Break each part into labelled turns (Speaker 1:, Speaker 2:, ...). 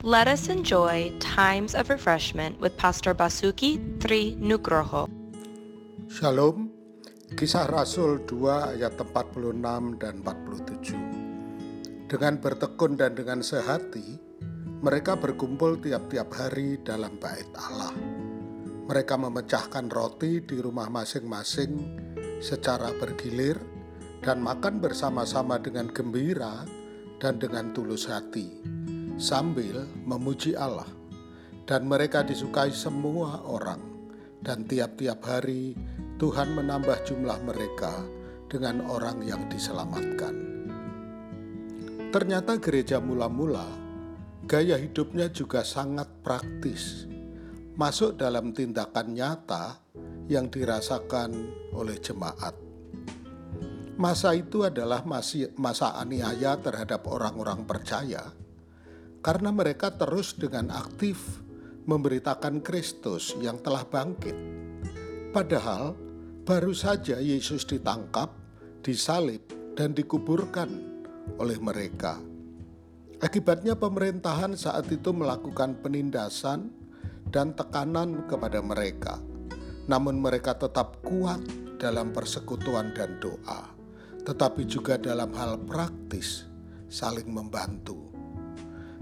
Speaker 1: Let us enjoy times of refreshment with Pastor Basuki Tri Nugroho.
Speaker 2: Shalom, kisah Rasul 2 ayat 46 dan 47. Dengan bertekun dan dengan sehati, mereka berkumpul tiap-tiap hari dalam bait Allah. Mereka memecahkan roti di rumah masing-masing secara bergilir dan makan bersama-sama dengan gembira dan dengan tulus hati, sambil memuji Allah. Dan mereka disukai semua orang, dan tiap-tiap hari Tuhan menambah jumlah mereka dengan orang yang diselamatkan. Ternyata gereja mula-mula, gaya hidupnya juga sangat praktis, masuk dalam tindakan nyata yang dirasakan oleh jemaat. Masa itu adalah masa aniaya terhadap orang-orang percaya, karena mereka terus dengan aktif memberitakan Kristus yang telah bangkit. Padahal baru saja Yesus ditangkap, disalib, dan dikuburkan oleh mereka. Akibatnya pemerintahan saat itu melakukan penindasan dan tekanan kepada mereka. Namun mereka tetap kuat dalam persekutuan dan doa, tetapi juga dalam hal praktis saling membantu.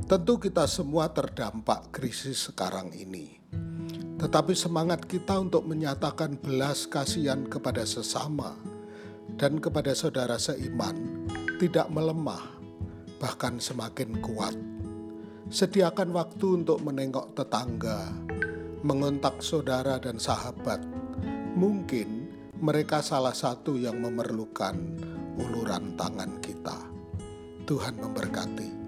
Speaker 2: Tentu kita semua terdampak krisis sekarang ini. Tetapi semangat kita untuk menyatakan belas kasihan kepada sesama dan kepada saudara seiman tidak melemah, bahkan semakin kuat. Sediakan waktu untuk menengok tetangga, mengontak saudara dan sahabat. Mungkin mereka salah satu yang memerlukan uluran tangan kita. Tuhan memberkati.